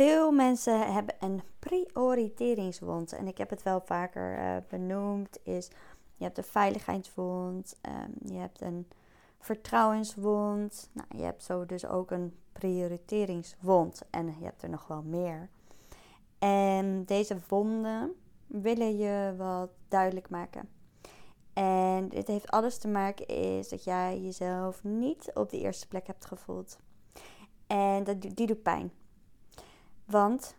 Veel mensen hebben een prioriteringswond. En ik heb het wel vaker uh, benoemd. Is, je hebt een veiligheidswond. Um, je hebt een vertrouwenswond. Nou, je hebt zo dus ook een prioriteringswond. En je hebt er nog wel meer. En deze wonden willen je wat duidelijk maken. En dit heeft alles te maken is dat jij jezelf niet op de eerste plek hebt gevoeld. En dat, die doet pijn. Want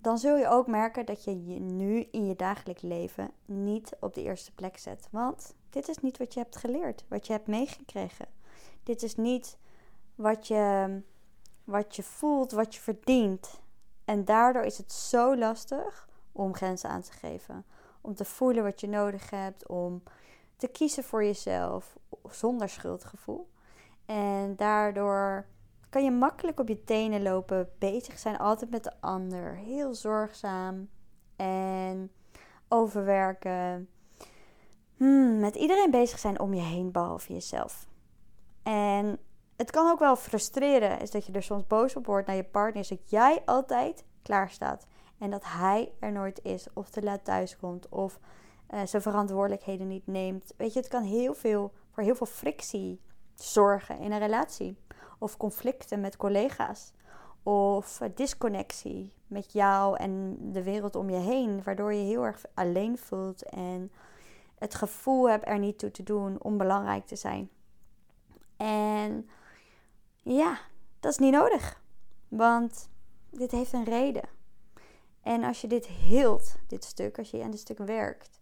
dan zul je ook merken dat je je nu in je dagelijks leven niet op de eerste plek zet. Want dit is niet wat je hebt geleerd, wat je hebt meegekregen. Dit is niet wat je, wat je voelt, wat je verdient. En daardoor is het zo lastig om grenzen aan te geven. Om te voelen wat je nodig hebt, om te kiezen voor jezelf zonder schuldgevoel. En daardoor kan je makkelijk op je tenen lopen, bezig zijn altijd met de ander, heel zorgzaam en overwerken. Hmm, met iedereen bezig zijn om je heen, behalve jezelf. En het kan ook wel frustreren, is dat je er soms boos op wordt naar je partner, is dat jij altijd klaar staat en dat hij er nooit is, of te laat thuis komt, of uh, zijn verantwoordelijkheden niet neemt. Weet je, het kan heel veel voor heel veel frictie zorgen in een relatie of conflicten met collega's of disconnectie met jou en de wereld om je heen, waardoor je heel erg alleen voelt en het gevoel hebt er niet toe te doen om belangrijk te zijn. En ja, dat is niet nodig, want dit heeft een reden. En als je dit hield, dit stuk, als je aan dit stuk werkt,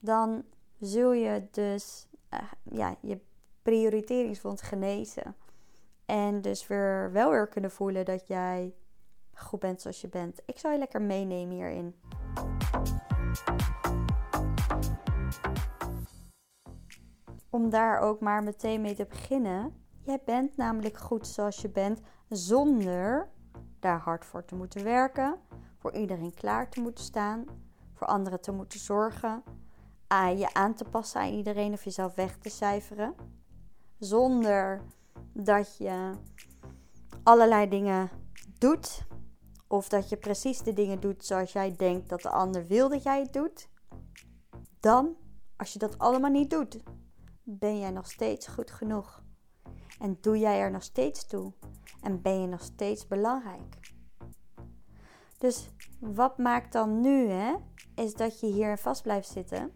dan zul je dus uh, ja, je prioriteringsfonds genezen. En dus weer wel weer kunnen voelen dat jij goed bent zoals je bent. Ik zal je lekker meenemen hierin. Om daar ook maar meteen mee te beginnen. Jij bent namelijk goed zoals je bent zonder daar hard voor te moeten werken, voor iedereen klaar te moeten staan, voor anderen te moeten zorgen, aan je aan te passen aan iedereen of jezelf weg te cijferen. Zonder dat je allerlei dingen doet. Of dat je precies de dingen doet zoals jij denkt dat de ander wil dat jij het doet. Dan, als je dat allemaal niet doet, ben jij nog steeds goed genoeg. En doe jij er nog steeds toe. En ben je nog steeds belangrijk. Dus wat maakt dan nu, hè, is dat je hier vast blijft zitten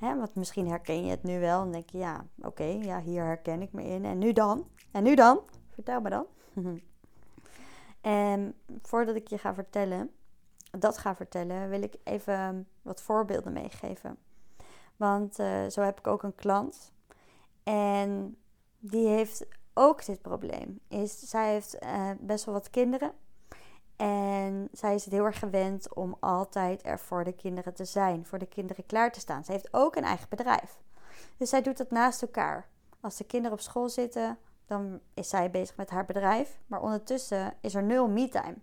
Hè, want misschien herken je het nu wel en denk je, ja, oké, ja, hier herken ik me in. En nu dan? En nu dan? Vertel me dan. en voordat ik je ga vertellen, dat ga vertellen, wil ik even wat voorbeelden meegeven. Want uh, zo heb ik ook een klant. En die heeft ook dit probleem. Is, zij heeft uh, best wel wat kinderen. En zij is het heel erg gewend om altijd er voor de kinderen te zijn, voor de kinderen klaar te staan. Ze heeft ook een eigen bedrijf. Dus zij doet het naast elkaar. Als de kinderen op school zitten, dan is zij bezig met haar bedrijf. Maar ondertussen is er nul me-time.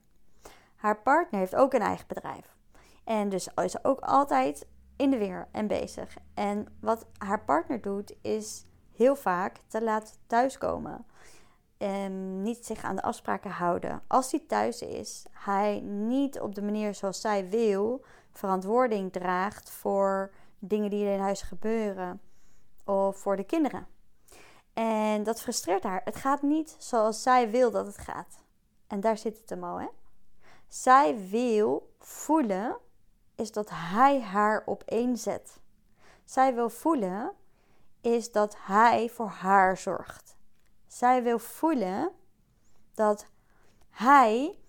Haar partner heeft ook een eigen bedrijf. En dus is ze ook altijd in de weer en bezig. En wat haar partner doet, is heel vaak te laat thuiskomen um, niet zich aan de afspraken houden. Als hij thuis is, hij niet op de manier zoals zij wil verantwoording draagt voor dingen die er in huis gebeuren of voor de kinderen. En dat frustreert haar. Het gaat niet zoals zij wil dat het gaat. En daar zit het hem al, hè? Zij wil voelen is dat hij haar op één zet. Zij wil voelen is dat hij voor haar zorgt. Zij wil voelen dat hij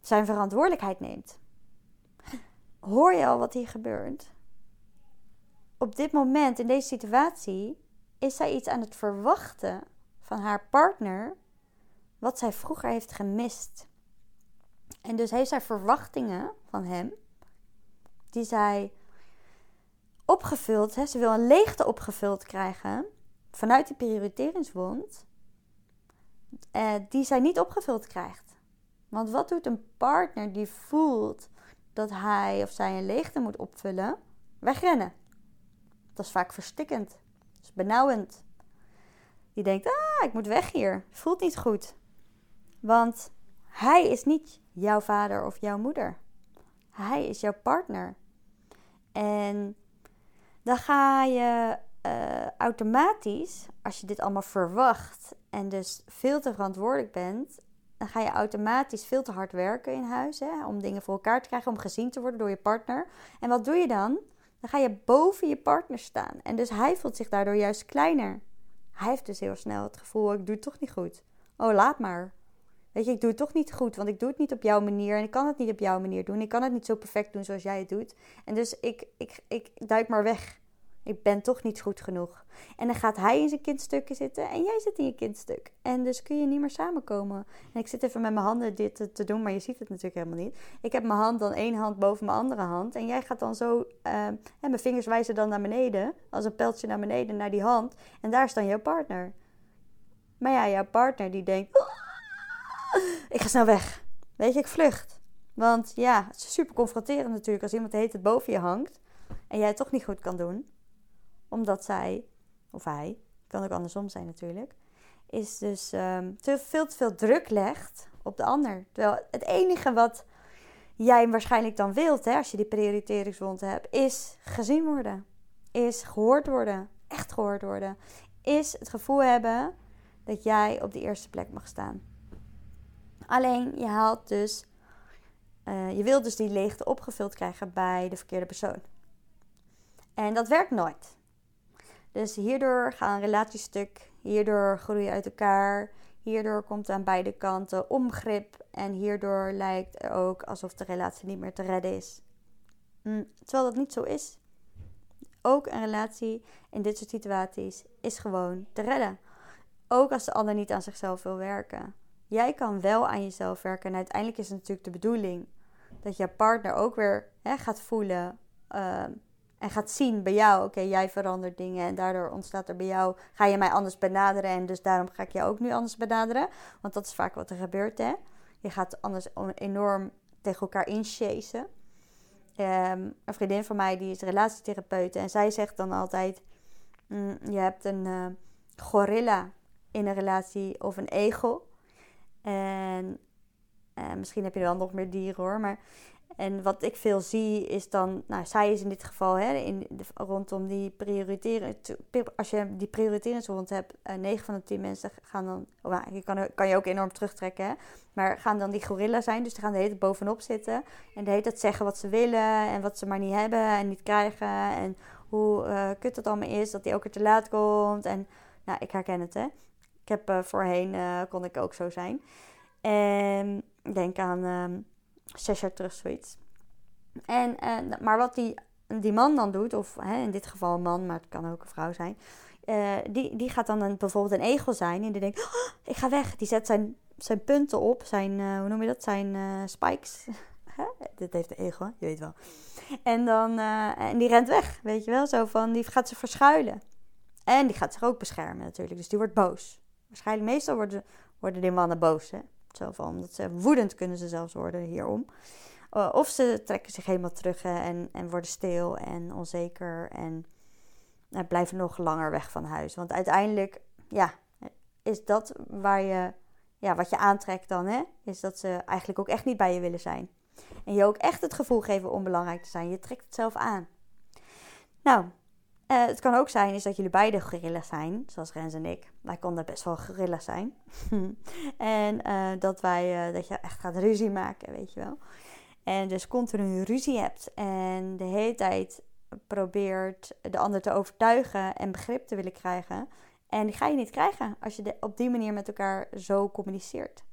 zijn verantwoordelijkheid neemt. Hoor je al wat hier gebeurt? Op dit moment, in deze situatie, is zij iets aan het verwachten van haar partner wat zij vroeger heeft gemist. En dus heeft zij verwachtingen van hem die zij opgevuld, hè, ze wil een leegte opgevuld krijgen vanuit die prioriteringswond uh, die zij niet opgevuld krijgt. Want wat doet een partner die voelt dat hij of zij een leegte moet opvullen? Wegrennen. Dat is vaak verstikkend. Dat is benauwend. Die denkt, ah, ik moet weg hier. Voelt niet goed. Want Hij is niet jouw vader of jouw moeder. Hij is jouw partner. En dan ga je uh, automatisch, als je dit allemaal verwacht en dus veel te verantwoordelijk bent, dan ga je automatisch veel te hard werken in huis hè, om dingen voor elkaar te krijgen, om gezien te worden door je partner. En wat doe je dan? Dan ga je boven je partner staan. En dus hij voelt zich daardoor juist kleiner. Hij heeft dus heel snel het gevoel: ik doe het toch niet goed. Oh, laat maar. Weet je, ik doe het toch niet goed, want ik doe het niet op jouw manier en ik kan het niet op jouw manier doen. Ik kan het niet zo perfect doen zoals jij het doet. En dus ik, ik, ik duik maar weg. Ik ben toch niet goed genoeg. En dan gaat hij in zijn kindstukken zitten en jij zit in je kindstuk. En dus kun je niet meer samenkomen. En ik zit even met mijn handen dit te, doen, maar je ziet het natuurlijk helemaal niet. Ik heb mijn hand dan één hand boven mijn andere hand. En jij gaat dan zo, en mijn vingers wijzen dan naar beneden, als een pijltje naar beneden, naar die hand. En daar is dan jouw partner. Maar ja, jouw partner die denkt, ik ga snel weg. Weet je, ik vlucht. Want ja, het is super confronterend natuurlijk als iemand heet het boven je hangt. En jij het toch niet goed kan doen omdat zij, of hij, kan ook andersom zijn natuurlijk, is dus um, te, veel te veel druk legt op de ander. Terwijl het enige wat jij waarschijnlijk dan wilt, hè, als je die prioriteringswond hebt, is gezien worden. Is gehoord worden. Echt gehoord worden. Is het gevoel hebben dat jij op de eerste plek mag staan. Alleen je haalt dus, uh, je wilt dus die leegte opgevuld krijgen bij de verkeerde persoon. En dat werkt nooit. Dus hierdoor gaan relaties stuk, hierdoor groei je uit elkaar, hierdoor komt aan beide kanten ongrip en hierdoor lijkt het ook alsof de relatie niet meer te redden is. Mm, terwijl dat niet zo is. Ook een relatie in dit soort situaties is gewoon te redden. Ook als de ander niet aan zichzelf wil werken. Jij kan wel aan jezelf werken en uiteindelijk is het natuurlijk de bedoeling dat je partner ook weer hè, gaat voelen. Uh, en gaat zien bij jou, oké, jij verandert dingen en daardoor ontstaat er bij jou, ga je mij anders benaderen en dus daarom ga ik je ook nu anders benaderen. Want dat is vaak wat er gebeurt, hè. Je gaat anders enorm tegen elkaar inchasen. Um, een vriendin van mij die is relatietherapeut en zij zegt dan altijd, mm, je hebt een uh, gorilla in een relatie of een egel. En uh, misschien heb je wel nog meer dieren hoor, maar en wat ik veel zie is dan, nou, zij is in dit geval hè, in rondom die prioriteren. Als je die prioriteringsrond hebt, uh, eh, 9 van de 10 mensen gaan dan, oh, je kan, kan je ook enorm terugtrekken, hè, maar gaan dan die gorilla zijn. Dus die gaan de hele bovenop zitten en de hele tijd zeggen wat ze willen en wat ze maar niet hebben en niet krijgen. En hoe uh, kut het allemaal is, dat die ook er te laat komt. En nou, ik herken het, hè. Ik heb uh, voorheen, kon ik ook zo zijn. En denk aan. Zes jaar terug zoiets. En, uh, maar wat die, die man dan doet, of hè, in dit geval een man, maar het kan ook een vrouw zijn. Uh, die, die gaat dan een, bijvoorbeeld een egel zijn en die denkt, oh, ik ga weg. Die zet zijn, zijn punten op, zijn, uh, hoe noem je dat, zijn spikes. Dit heeft de egel, je weet wel. En, dan, en die rent weg, weet je wel. Zo van, die gaat zich verschuilen. En die gaat zich ook beschermen natuurlijk, dus die wordt boos. Waarschijnlijk, meestal worden, worden die mannen boos, hè. Van, omdat ze woedend kunnen ze zelfs worden hierom. Uh, of ze trekken zich helemaal terug en, en worden stil en onzeker en uh, blijven nog langer weg van huis. Want uiteindelijk, ja, is dat waar je, ja, wat je aantrekt dan, hè? Is dat ze eigenlijk ook echt niet bij je willen zijn. En je ook echt het gevoel geven onbelangrijk te zijn. Je trekt het zelf aan. Nou, uh, het kan ook zijn is dat jullie beide gorillas zijn, zoals Rens en ik. Wij konden best wel gorillas zijn. en uh, dat, wij, uh, dat je echt gaat ruzie maken, weet je wel. En dus continu ruzie hebt en de hele tijd probeert de ander te overtuigen en begrip te willen krijgen. En die ga je niet krijgen als je op die manier met elkaar zo communiceert.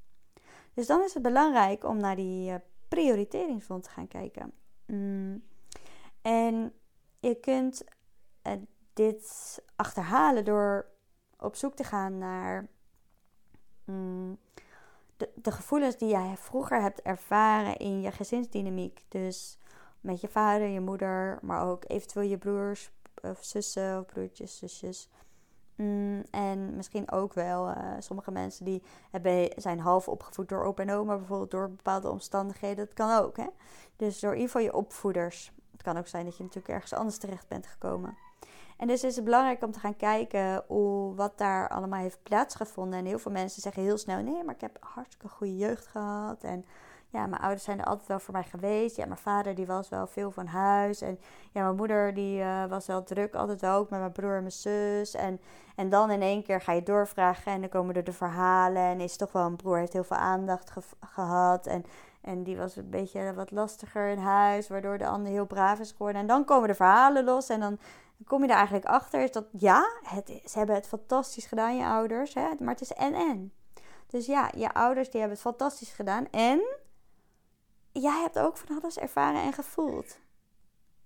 Dus dan is het belangrijk om naar die prioriteringsfond te gaan kijken. Mm. En je kunt dit achterhalen door op zoek te gaan naar mm, de, de, gevoelens die jij vroeger hebt ervaren in je gezinsdynamiek. Dus met je vader, je moeder, maar ook eventueel je broers of zussen of broertjes, zusjes. Mm, en misschien ook wel uh, sommige mensen die hebben, zijn half opgevoed door opa en oma, bijvoorbeeld door bepaalde omstandigheden. Dat kan ook. Hè? Dus door in ieder geval je opvoeders. Het kan ook zijn dat je natuurlijk ergens anders terecht bent gekomen. En dus is het belangrijk om te gaan kijken hoe, wat daar allemaal heeft plaatsgevonden. En heel veel mensen zeggen heel snel: nee, maar ik heb hartstikke goede jeugd gehad. En ja, mijn ouders zijn er altijd wel voor mij geweest. Ja, mijn vader die was wel veel van huis. En ja, mijn moeder die uh, was wel druk altijd ook met mijn broer en mijn zus. En, en dan in één keer ga je doorvragen en dan komen er de verhalen. En is toch wel een broer, heeft heel veel aandacht gehad. En, en die was een beetje wat lastiger in huis, waardoor de ander heel braaf is geworden. En dan komen de verhalen los en dan kom je er eigenlijk achter. Is dat ja, het, ze hebben het fantastisch gedaan, je ouders. Hè? Maar het is en-en. Dus ja, je ouders die hebben het fantastisch gedaan. En jij hebt ook van alles ervaren en gevoeld.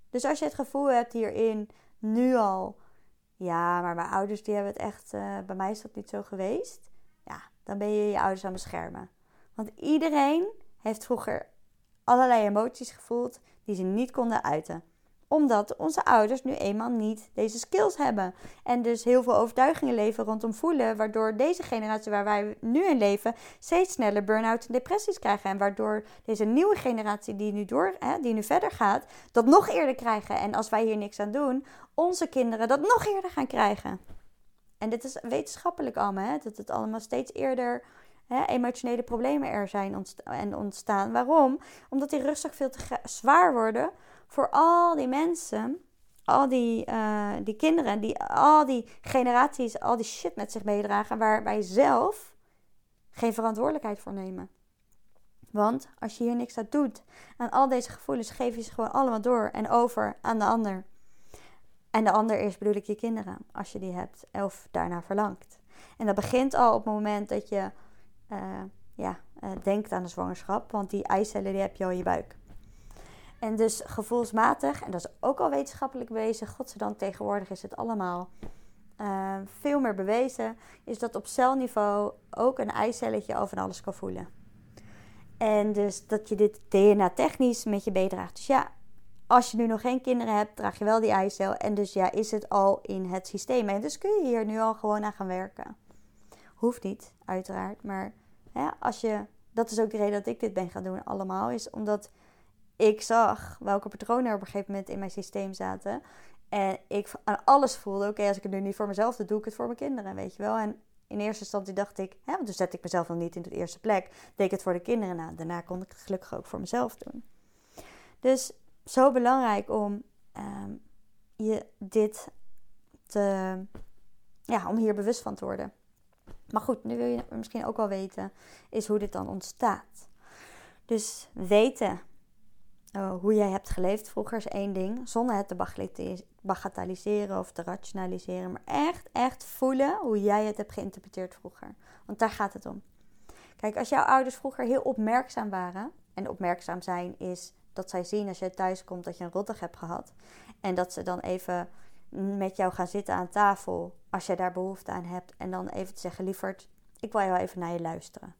Dus als je het gevoel hebt hierin nu al, ja, maar mijn ouders die hebben het echt, uh, bij mij is dat niet zo geweest. Ja, dan ben je je ouders aan beschermen. Want iedereen heeft vroeger allerlei emoties gevoeld die ze niet konden uiten omdat onze ouders nu eenmaal niet deze skills hebben. En dus heel veel overtuigingen leven rondom voelen. Waardoor deze generatie waar wij nu in leven steeds sneller burn-out en depressies krijgen. En waardoor deze nieuwe generatie die nu, door, hè, die nu verder gaat, dat nog eerder krijgen. En als wij hier niks aan doen, onze kinderen dat nog eerder gaan krijgen. En dit is wetenschappelijk allemaal, hè, dat het allemaal steeds eerder emotionele problemen er zijn en ontstaan. Waarom? Omdat die rustig veel te zwaar worden voor al die mensen, al die, uh, die kinderen, die, al die generaties, al die shit met zich meedragen, waar wij zelf geen verantwoordelijkheid voor nemen. Want als je hier niks aan doet, aan al deze gevoelens geef je ze gewoon allemaal door en over aan de ander. En de ander is bedoel ik je kinderen, als je die hebt of daarna verlangt. En dat begint al op het moment dat je uh, ja, uh, denkt aan de zwangerschap, want die eicellen die heb je al in je buik. En dus gevoelsmatig, en dat is ook al wetenschappelijk bewezen, godzijdank tegenwoordig is het allemaal uh, veel meer bewezen, is dat op celniveau ook een eicelletje al van alles kan voelen. En dus dat je dit DNA-technisch met je meedraagt. Dus ja, als je nu nog geen kinderen hebt, draag je wel die eicel. En dus ja, is het al in het systeem. En dus kun je hier nu al gewoon aan gaan werken. Hoeft niet, uiteraard. Maar als je, dat is ook de reden dat ik dit ben gaan doen allemaal. Is omdat ik zag welke patronen er op een gegeven moment in mijn systeem zaten. En ik aan alles voelde, oké, als ik het nu niet voor mezelf doe, doe ik het voor mijn kinderen, weet je wel. En in eerste instantie dacht ik, hè, want toen zette ik mezelf nog niet in de eerste plek, deed ik het voor de kinderen. Nou, daarna kon ik het gelukkig ook voor mezelf doen. Dus zo belangrijk om ehm, je dit te, ja, om hier bewust van te worden. Maar goed, nu wil je misschien ook wel weten, is hoe dit dan ontstaat. Dus weten uh, hoe jij hebt geleefd vroeger is één ding. Zonder het te bagatelliseren of te rationaliseren. Maar echt, echt voelen hoe jij het hebt geïnterpreteerd vroeger. Want daar gaat het om. Kijk, als jouw ouders vroeger heel opmerkzaam waren. En opmerkzaam zijn is dat zij zien als je thuis komt dat je een rottig hebt gehad. En dat ze dan even met jou gaan zitten aan tafel. Als je daar behoefte aan hebt. En dan even te zeggen, lieverd, ik wil jou even naar je luisteren.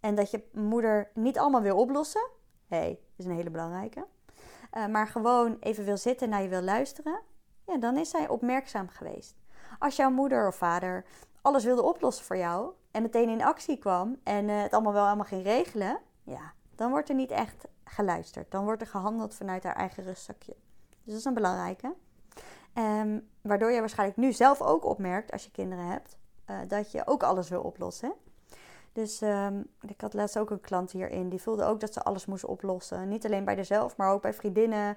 En dat je moeder niet allemaal wil oplossen hey, is een hele belangrijke. Uh, maar gewoon even wil zitten naar je wil luisteren, ja, dan is zij opmerkzaam geweest. Als jouw moeder of vader alles wilde oplossen voor jou en meteen in actie kwam en uh, het allemaal wel allemaal ging regelen, ja, dan wordt er niet echt geluisterd. Dan wordt er gehandeld vanuit haar eigen rustzakje. Dus dat is een belangrijke. Um, waardoor je waarschijnlijk nu zelf ook opmerkt, als je kinderen hebt, uh, dat je ook alles wil oplossen. Dus um, ik had laatst ook een klant hierin. Die voelde ook dat ze alles moest oplossen. Niet alleen bij zichzelf, maar ook bij vriendinnen.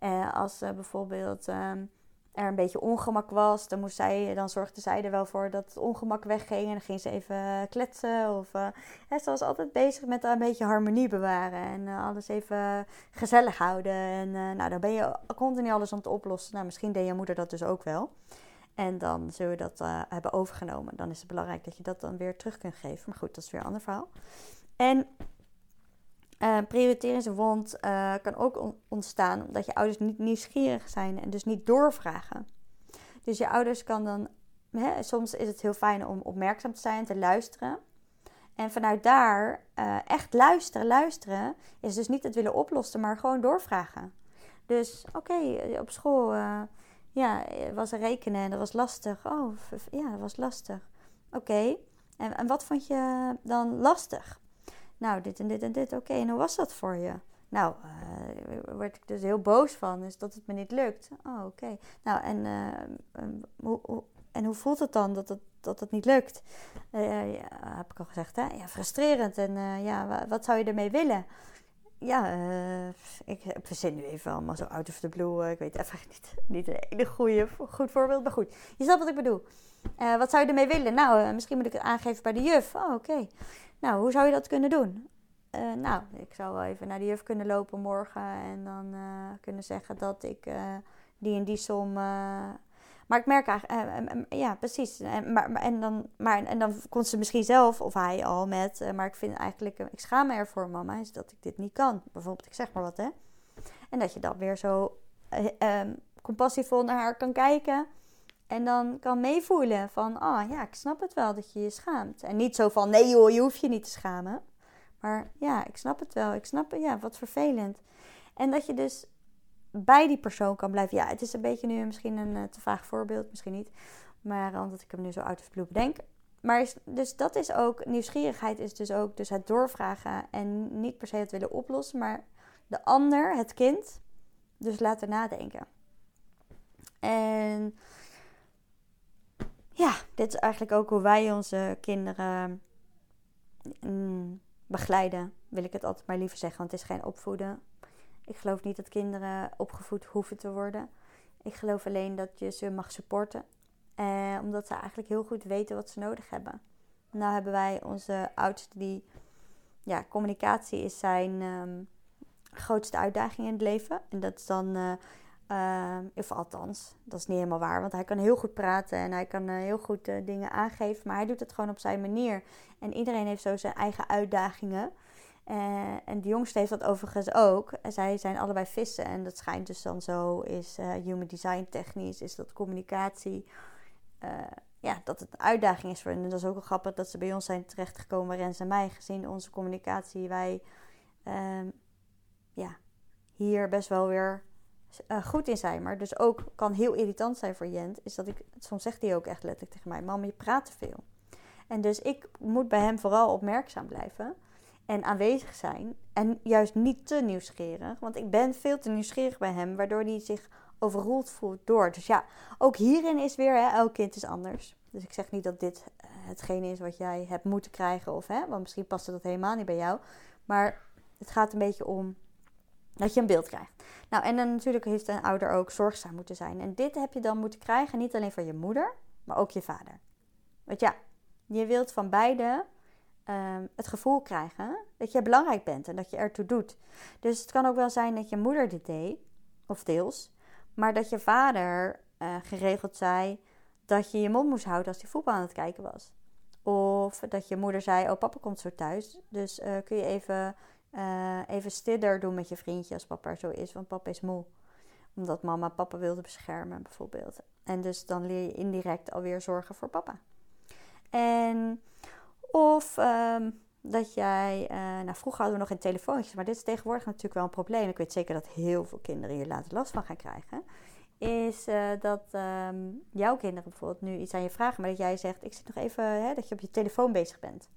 Uh, als uh, bijvoorbeeld um, er een beetje ongemak was, dan, moest zij, dan zorgde zij er wel voor dat het ongemak wegging. En dan ging ze even kletsen. Of, uh, ze was altijd bezig met een beetje harmonie bewaren. En alles even gezellig houden. En nou, dan ben je continu alles aan het oplossen. Nou, misschien deed je moeder dat dus ook wel. En dan zullen we dat uh, hebben overgenomen. Dan is het belangrijk dat je dat dan weer terug kunt geven. Maar goed, dat is weer een ander verhaal. En uh, prioriteringswond uh, kan ook ontstaan omdat je ouders niet nieuwsgierig zijn en dus niet doorvragen. Dus je ouders kan dan, hè, soms is het heel fijn om opmerkzaam te zijn, te luisteren. En vanuit daar echt luisteren, luisteren is dus niet het willen oplossen, maar gewoon doorvragen. Dus oké, op school ja, was er rekenen en dat was lastig. Oh, ja, dat was lastig. Oké, en, en wat vond je dan lastig? Nou, dit en dit en dit. Oké, en hoe was dat voor je? Nou, uh, word ik dus heel boos van, is dat het me niet lukt. Oh, oké. Nou, en, uh, hoe, hoe, en hoe voelt het dan dat het, dat het niet lukt? Ja, heb ik al gezegd, hè? Ja, frustrerend. En ja, wat zou je ermee willen? Ja, ik verzin nu even allemaal zo out of the blue. ik weet even niet, niet een hele goede, goed voorbeeld, maar goed. Je snapt wat ik bedoel. wat zou je ermee willen? Nou, misschien moet ik het aangeven bij de juf. Oh, oké. Nou, hoe zou je dat kunnen doen? Nou, ik zou wel even naar de juf kunnen lopen morgen en dan kunnen zeggen dat ik die en die som. Maar ik merk eigenlijk, ja, precies. En, maar, en, dan, maar, en dan komt ze misschien zelf of hij al met, maar ik vind eigenlijk, ik schaam me ervoor, mama, is dat ik dit niet kan. Bijvoorbeeld, ik zeg maar wat, hè. En dat je dan weer zo um, compassievol naar haar kan kijken. En dan kan meevoelen van, ah oh, ja, ik snap het wel dat je je schaamt. En niet zo van, nee joh, je hoeft je niet te schamen. Maar ja, ik snap het wel. Ik snap het, ja, wat vervelend. En dat je dus bij die persoon kan blijven. Ja, het is een beetje nu misschien een uh, te vaag voorbeeld, misschien niet. Maar eh, omdat ik hem nu zo uit of blue bedenk. Maar dus dat is ook, nieuwsgierigheid is dus ook dus het doorvragen en niet per se het willen oplossen, maar de ander, het kind, dus laten nadenken. En ja, dit is eigenlijk ook hoe wij onze kinderen mm, begeleiden, wil ik het altijd maar liever zeggen, want het is geen opvoeden. Ik geloof niet dat kinderen opgevoed hoeven te worden. Ik geloof alleen dat je ze mag supporten, eh, omdat ze eigenlijk heel goed weten wat ze nodig hebben. Nou hebben wij onze oudste die, ja, communicatie is zijn ehm, grootste uitdaging in het leven. En dat is dan uh, uh, of althans, dat is niet helemaal waar. Want hij kan heel goed praten en hij kan heel goed dingen aangeven. Maar hij doet het gewoon op zijn manier. En iedereen heeft zo zijn eigen uitdagingen. En de jongste heeft dat overigens ook. Zij zijn allebei vissen. En dat schijnt dus dan zo, is human design technisch, is dat communicatie. ja, dat het een uitdaging is voor hen. En dat is ook wel grappig dat ze bij ons zijn terechtgekomen, Rens en mij. Gezien onze communicatie, wij ehm, ja, hier best wel weer goed in zijn. Maar dus ook kan heel irritant zijn voor Jent. Is dat ik, soms zegt hij ook echt letterlijk tegen mij: Mam, je praat te veel. En dus ik moet bij hem vooral opmerkzaam blijven. En aanwezig zijn. En juist niet te nieuwsgierig. Want ik ben veel te nieuwsgierig bij hem. Waardoor hij zich overroeld voelt door. Dus ja, ook hierin is weer, hè, elk kind is anders. Dus ik zeg niet dat dit uh, hetgene is wat jij hebt moeten krijgen. Of, hè, want misschien past dat helemaal niet bij jou. Maar het gaat een beetje om dat je een beeld krijgt. Nou, en dan natuurlijk heeft een ouder ook zorgzaam moeten zijn. En dit heb je dan moeten krijgen, niet alleen van je moeder, maar ook je vader. Want ja, je wilt van beide ehm, het gevoel krijgen dat je belangrijk bent en dat je ertoe doet. Dus het kan ook wel zijn dat je moeder dit deed, of deels, maar dat je vader uh, geregeld zei dat je je mond moest houden als hij voetbal aan het kijken was. Of dat je moeder zei: Oh, papa komt zo thuis. Dus uh, kun je even uh, even doen met je vriendje als papa zo is, want papa is moe. Omdat mama papa wilde beschermen, bijvoorbeeld. En dus dan leer je indirect alweer zorgen voor papa. En of um, dat jij, uh, nou vroeger hadden we nog geen telefoontjes, maar dit is tegenwoordig natuurlijk wel een probleem. Ik weet zeker dat heel veel kinderen hier later last van gaan krijgen. Is uh, dat um, jouw kinderen bijvoorbeeld nu iets aan je vragen, maar dat jij zegt: Ik zit nog even, hè, dat je op je telefoon bezig bent.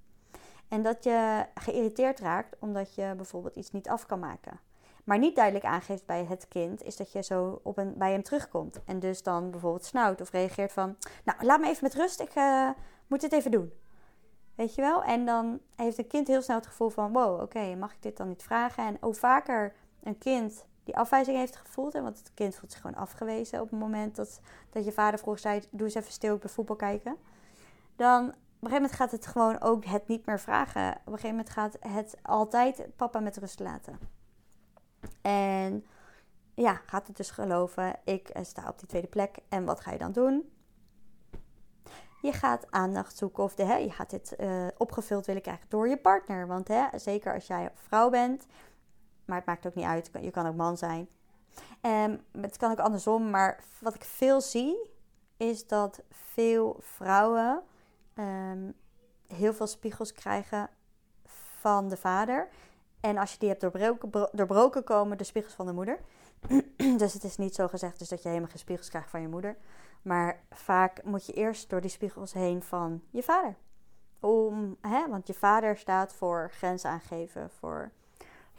En dat je geïrriteerd raakt omdat je bijvoorbeeld iets niet af kan maken. Maar niet duidelijk aangeeft bij het kind, is dat je zo op een, bij hem terugkomt. En dus dan bijvoorbeeld snauwt of reageert van: Nou, laat me even met rust, ik uh, moet dit even doen. Weet je wel? En dan heeft een kind heel snel het gevoel van: Wow, oké, mag ik dit dan niet vragen? En hoe vaker een kind die afwijzing heeft gevoeld, want het kind voelt zich gewoon afgewezen op het moment dat, dat je vader vroeg zei: Doe eens even stil, ik ben voetbal kijken. Dan op een gegeven moment gaat het gewoon ook het niet meer vragen. Op een gegeven moment gaat het altijd papa met rust laten. En ja, gaat het dus geloven, ik eh, sta op die tweede plek. En wat ga je dan doen? Je gaat aandacht zoeken of hè, je gaat dit uh, opgevuld willen krijgen door je partner. Want hè, zeker als jij vrouw bent, maar het maakt ook niet uit, je kan ook man zijn. Um, het kan ook andersom, maar wat ik veel zie, is dat veel vrouwen um, heel veel spiegels krijgen van de vader. En als je die hebt doorbroken, doorbroken komen de spiegels van de moeder. dus het is niet zo gezegd dus dat je helemaal geen spiegels krijgt van je moeder. Maar vaak moet je eerst door die spiegels heen van je vader. Om, hè, want je vader staat voor grenzen aangeven, voor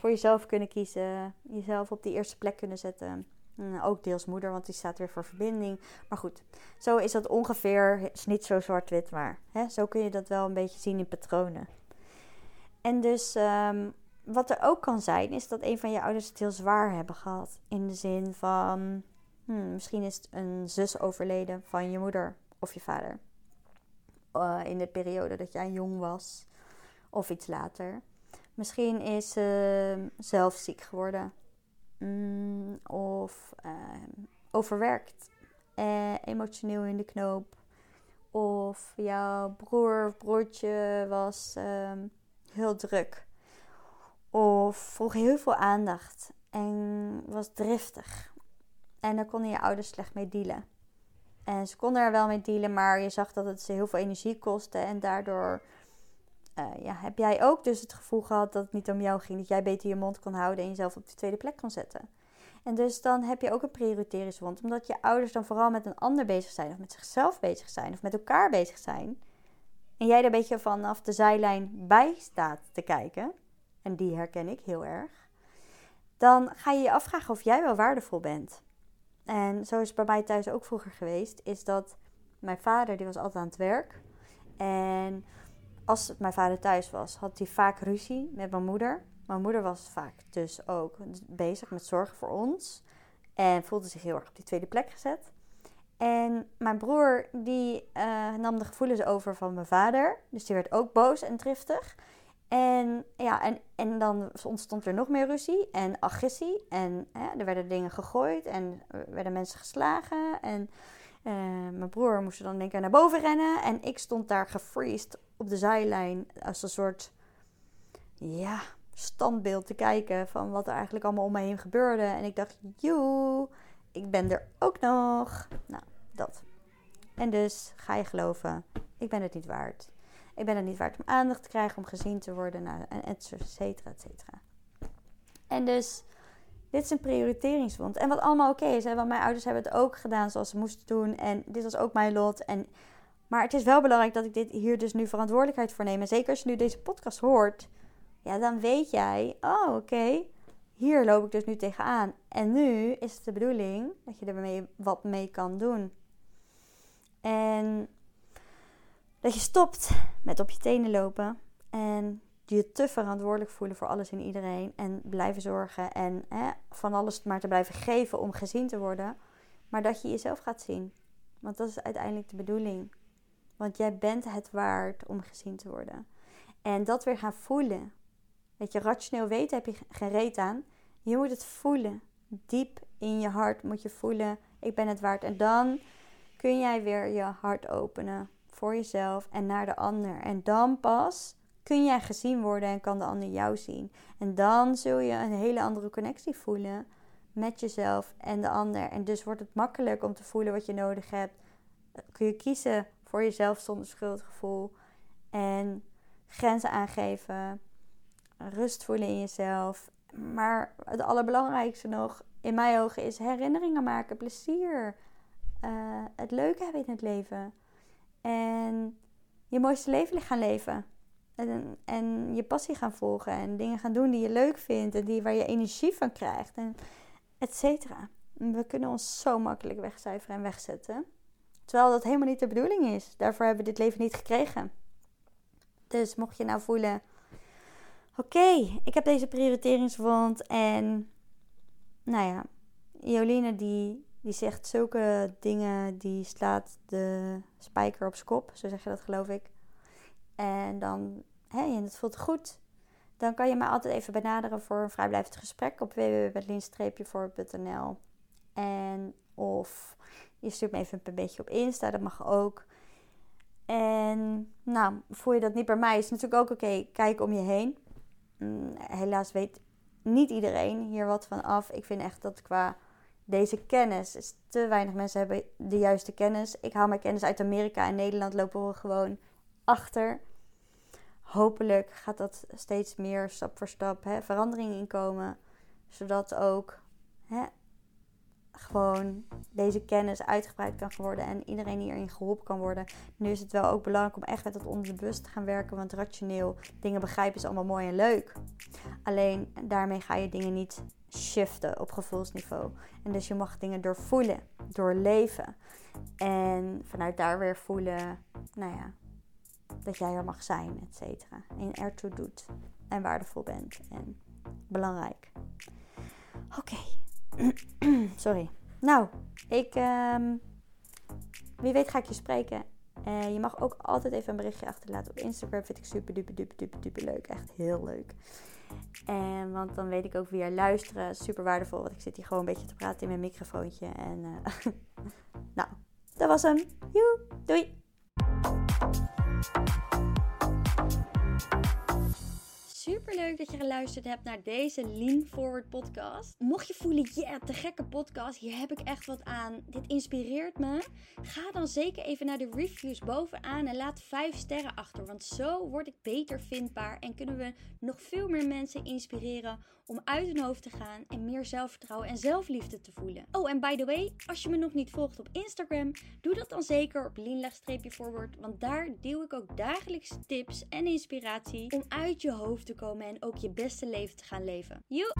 voor jezelf kunnen kiezen. Jezelf op die eerste plek kunnen zetten. Mm, ook deels moeder, want die staat weer voor verbinding. Maar goed, zo is dat ongeveer. Is niet zo zwart-wit, maar hè, zo kun je dat wel een beetje zien in patronen. En dus ehm, wat er ook kan zijn, is dat een van je ouders het heel zwaar hebben gehad. In de zin van, hmm, misschien is het een zus overleden van je moeder of je vader. Uh, in de periode dat jij jong was of iets later. Misschien is ze zelf ziek geworden. Mm, of uh, overwerkt. Uh, emotioneel in de knoop. Of jouw broer of broertje was uh, heel druk. Of vroeg heel veel aandacht. En was driftig. En daar konden je ouders slecht mee dealen. En ze konden er wel mee dealen, maar je zag dat het ze heel veel energie kostte. En daardoor uh, ja, heb jij ook dus het gevoel gehad dat het niet om jou ging. Dat jij beter je mond kon houden en jezelf op de tweede plek kon zetten. En dus dan heb je ook een prioriteringswond. Omdat je ouders dan vooral met een ander bezig zijn. Of met zichzelf bezig zijn. Of met elkaar bezig zijn. En jij er een beetje vanaf de zijlijn bij staat te kijken. En die herken ik heel erg. Dan ga je je afvragen of jij wel waardevol bent. En zo is het bij mij thuis ook vroeger geweest. Is dat mijn vader, die was altijd aan het werk. En als mijn vader thuis was, had hij vaak ruzie met mijn moeder. Mijn moeder was vaak dus ook bezig met zorgen voor ons. En voelde zich heel erg op die tweede plek gezet. En mijn broer die uh, nam de gevoelens over van mijn vader. Dus die werd ook boos en driftig. En, ja, en, en dan ontstond er nog meer ruzie en agressie. En hè, er werden dingen gegooid en er werden mensen geslagen. En uh, mijn broer moest dan denk ik naar boven rennen. En ik stond daar gefreezed op de zijlijn als een soort ja, standbeeld te kijken van wat er eigenlijk allemaal om me heen gebeurde. En ik dacht, joe, ik ben er ook nog. Nou, dat. En dus ga je geloven, ik ben het niet waard. Ik ben het niet waard om aandacht te krijgen, om gezien te worden, nou, et cetera, et cetera. En dus, dit is een prioriteringswond. En wat allemaal oké is, hè, want mijn ouders hebben het ook gedaan zoals ze moesten doen. En dit was ook mijn lot. En maar het is wel belangrijk dat ik dit hier dus nu verantwoordelijkheid voor neem. En zeker als je nu deze podcast hoort, ja, dan weet jij, oh oké, hier loop ik dus nu tegenaan. En nu is het de bedoeling dat je er wat mee kan doen. En dat je stopt met op je tenen lopen en je te verantwoordelijk voelen voor alles en iedereen. En blijven zorgen en hè, van alles maar te blijven geven om gezien te worden. Maar dat je jezelf gaat zien. Want dat is uiteindelijk de bedoeling. Want jij bent het waard om gezien te worden. En dat weer gaan voelen. Weet je, rationeel weten heb je geen reet aan. Je moet het voelen. Diep in je hart moet je voelen, ik ben het waard. En dan kun jij weer je hart openen voor jezelf en naar de ander. En dan pas kun jij gezien worden en kan de ander jou zien. En dan zul je een hele andere connectie voelen met jezelf en de ander. En dus wordt het makkelijk om te voelen wat je nodig hebt. Kun je kiezen voor jezelf zonder schuldgevoel. En grenzen aangeven. Rust voelen in jezelf. Maar het allerbelangrijkste nog, in mijn ogen, is herinneringen maken, plezier. Uh, het leuke hebben in het leven. En je mooiste leven gaan leven. En, en, je passie gaan volgen. En dingen gaan doen die je leuk vindt. En die, waar je energie van krijgt. En et cetera. We kunnen ons zo makkelijk wegcijferen en wegzetten. Terwijl dat helemaal niet de bedoeling is. Daarvoor hebben we dit leven niet gekregen. Dus mocht je nou voelen: oké, ik heb deze prioriteringswond en nou ja, Jolene die, die zegt zulke dingen, die slaat de spijker op zijn kop, zo zeg je dat geloof ik. En dan, hé, en het voelt goed. Dan kan je mij altijd even benaderen voor een vrijblijvend gesprek op www.lien-voor.nl. En of je stuurt me even een beetje op Insta, dat mag ook. En nou, voel je dat niet bij mij, is natuurlijk ook oké. Kijk om je heen. Mm, helaas weet niet iedereen hier wat van af. Ik vind echt dat qua deze kennis, is te weinig mensen hebben de juiste kennis. Ik haal mijn kennis uit Amerika en Nederland lopen we gewoon achter. Hopelijk gaat dat steeds meer stap voor stap hè, verandering inkomen. Zodat ook hè, gewoon deze kennis uitgebreid kan worden en iedereen hierin geholpen kan worden. Nu is het wel ook belangrijk om echt met het onder de bus te gaan werken, want rationeel dingen begrijpen is allemaal mooi en leuk. Alleen daarmee ga je dingen niet shiften op gevoelsniveau. En dus je mag dingen doorvoelen, doorleven. En vanuit daar weer voelen, nou ja, dat jij er mag zijn, et cetera. En ertoe doet. En waardevol bent. En belangrijk. Oké. Sorry. Nou, ik. Um, wie weet ga ik je spreken. Uh, je mag ook altijd even een berichtje achterlaten op Instagram. Vind ik super duper duper duper duper leuk. Echt heel leuk. En, want dan weet ik ook wie er luisteren. Super waardevol. Want ik zit hier gewoon een beetje te praten in mijn microfoontje. En uh, nou, dat was hem. Doei! Leuk dat je geluisterd hebt naar deze Lean Forward podcast. Mocht je voelen, ja, yeah, te gekke podcast, hier heb ik echt wat aan. Dit inspireert me. Ga dan zeker even naar de reviews bovenaan en laat 5 sterren achter. Want zo word ik beter vindbaar en kunnen we nog veel meer mensen inspireren om uit hun hoofd te gaan en meer zelfvertrouwen en zelfliefde te voelen. Oh, en by the way, als je me nog niet volgt op Instagram, doe dat dan zeker op lean-forward, want daar deel ik ook dagelijks tips en inspiratie om uit je hoofd te komen en ook je beste leven te gaan leven. Joe!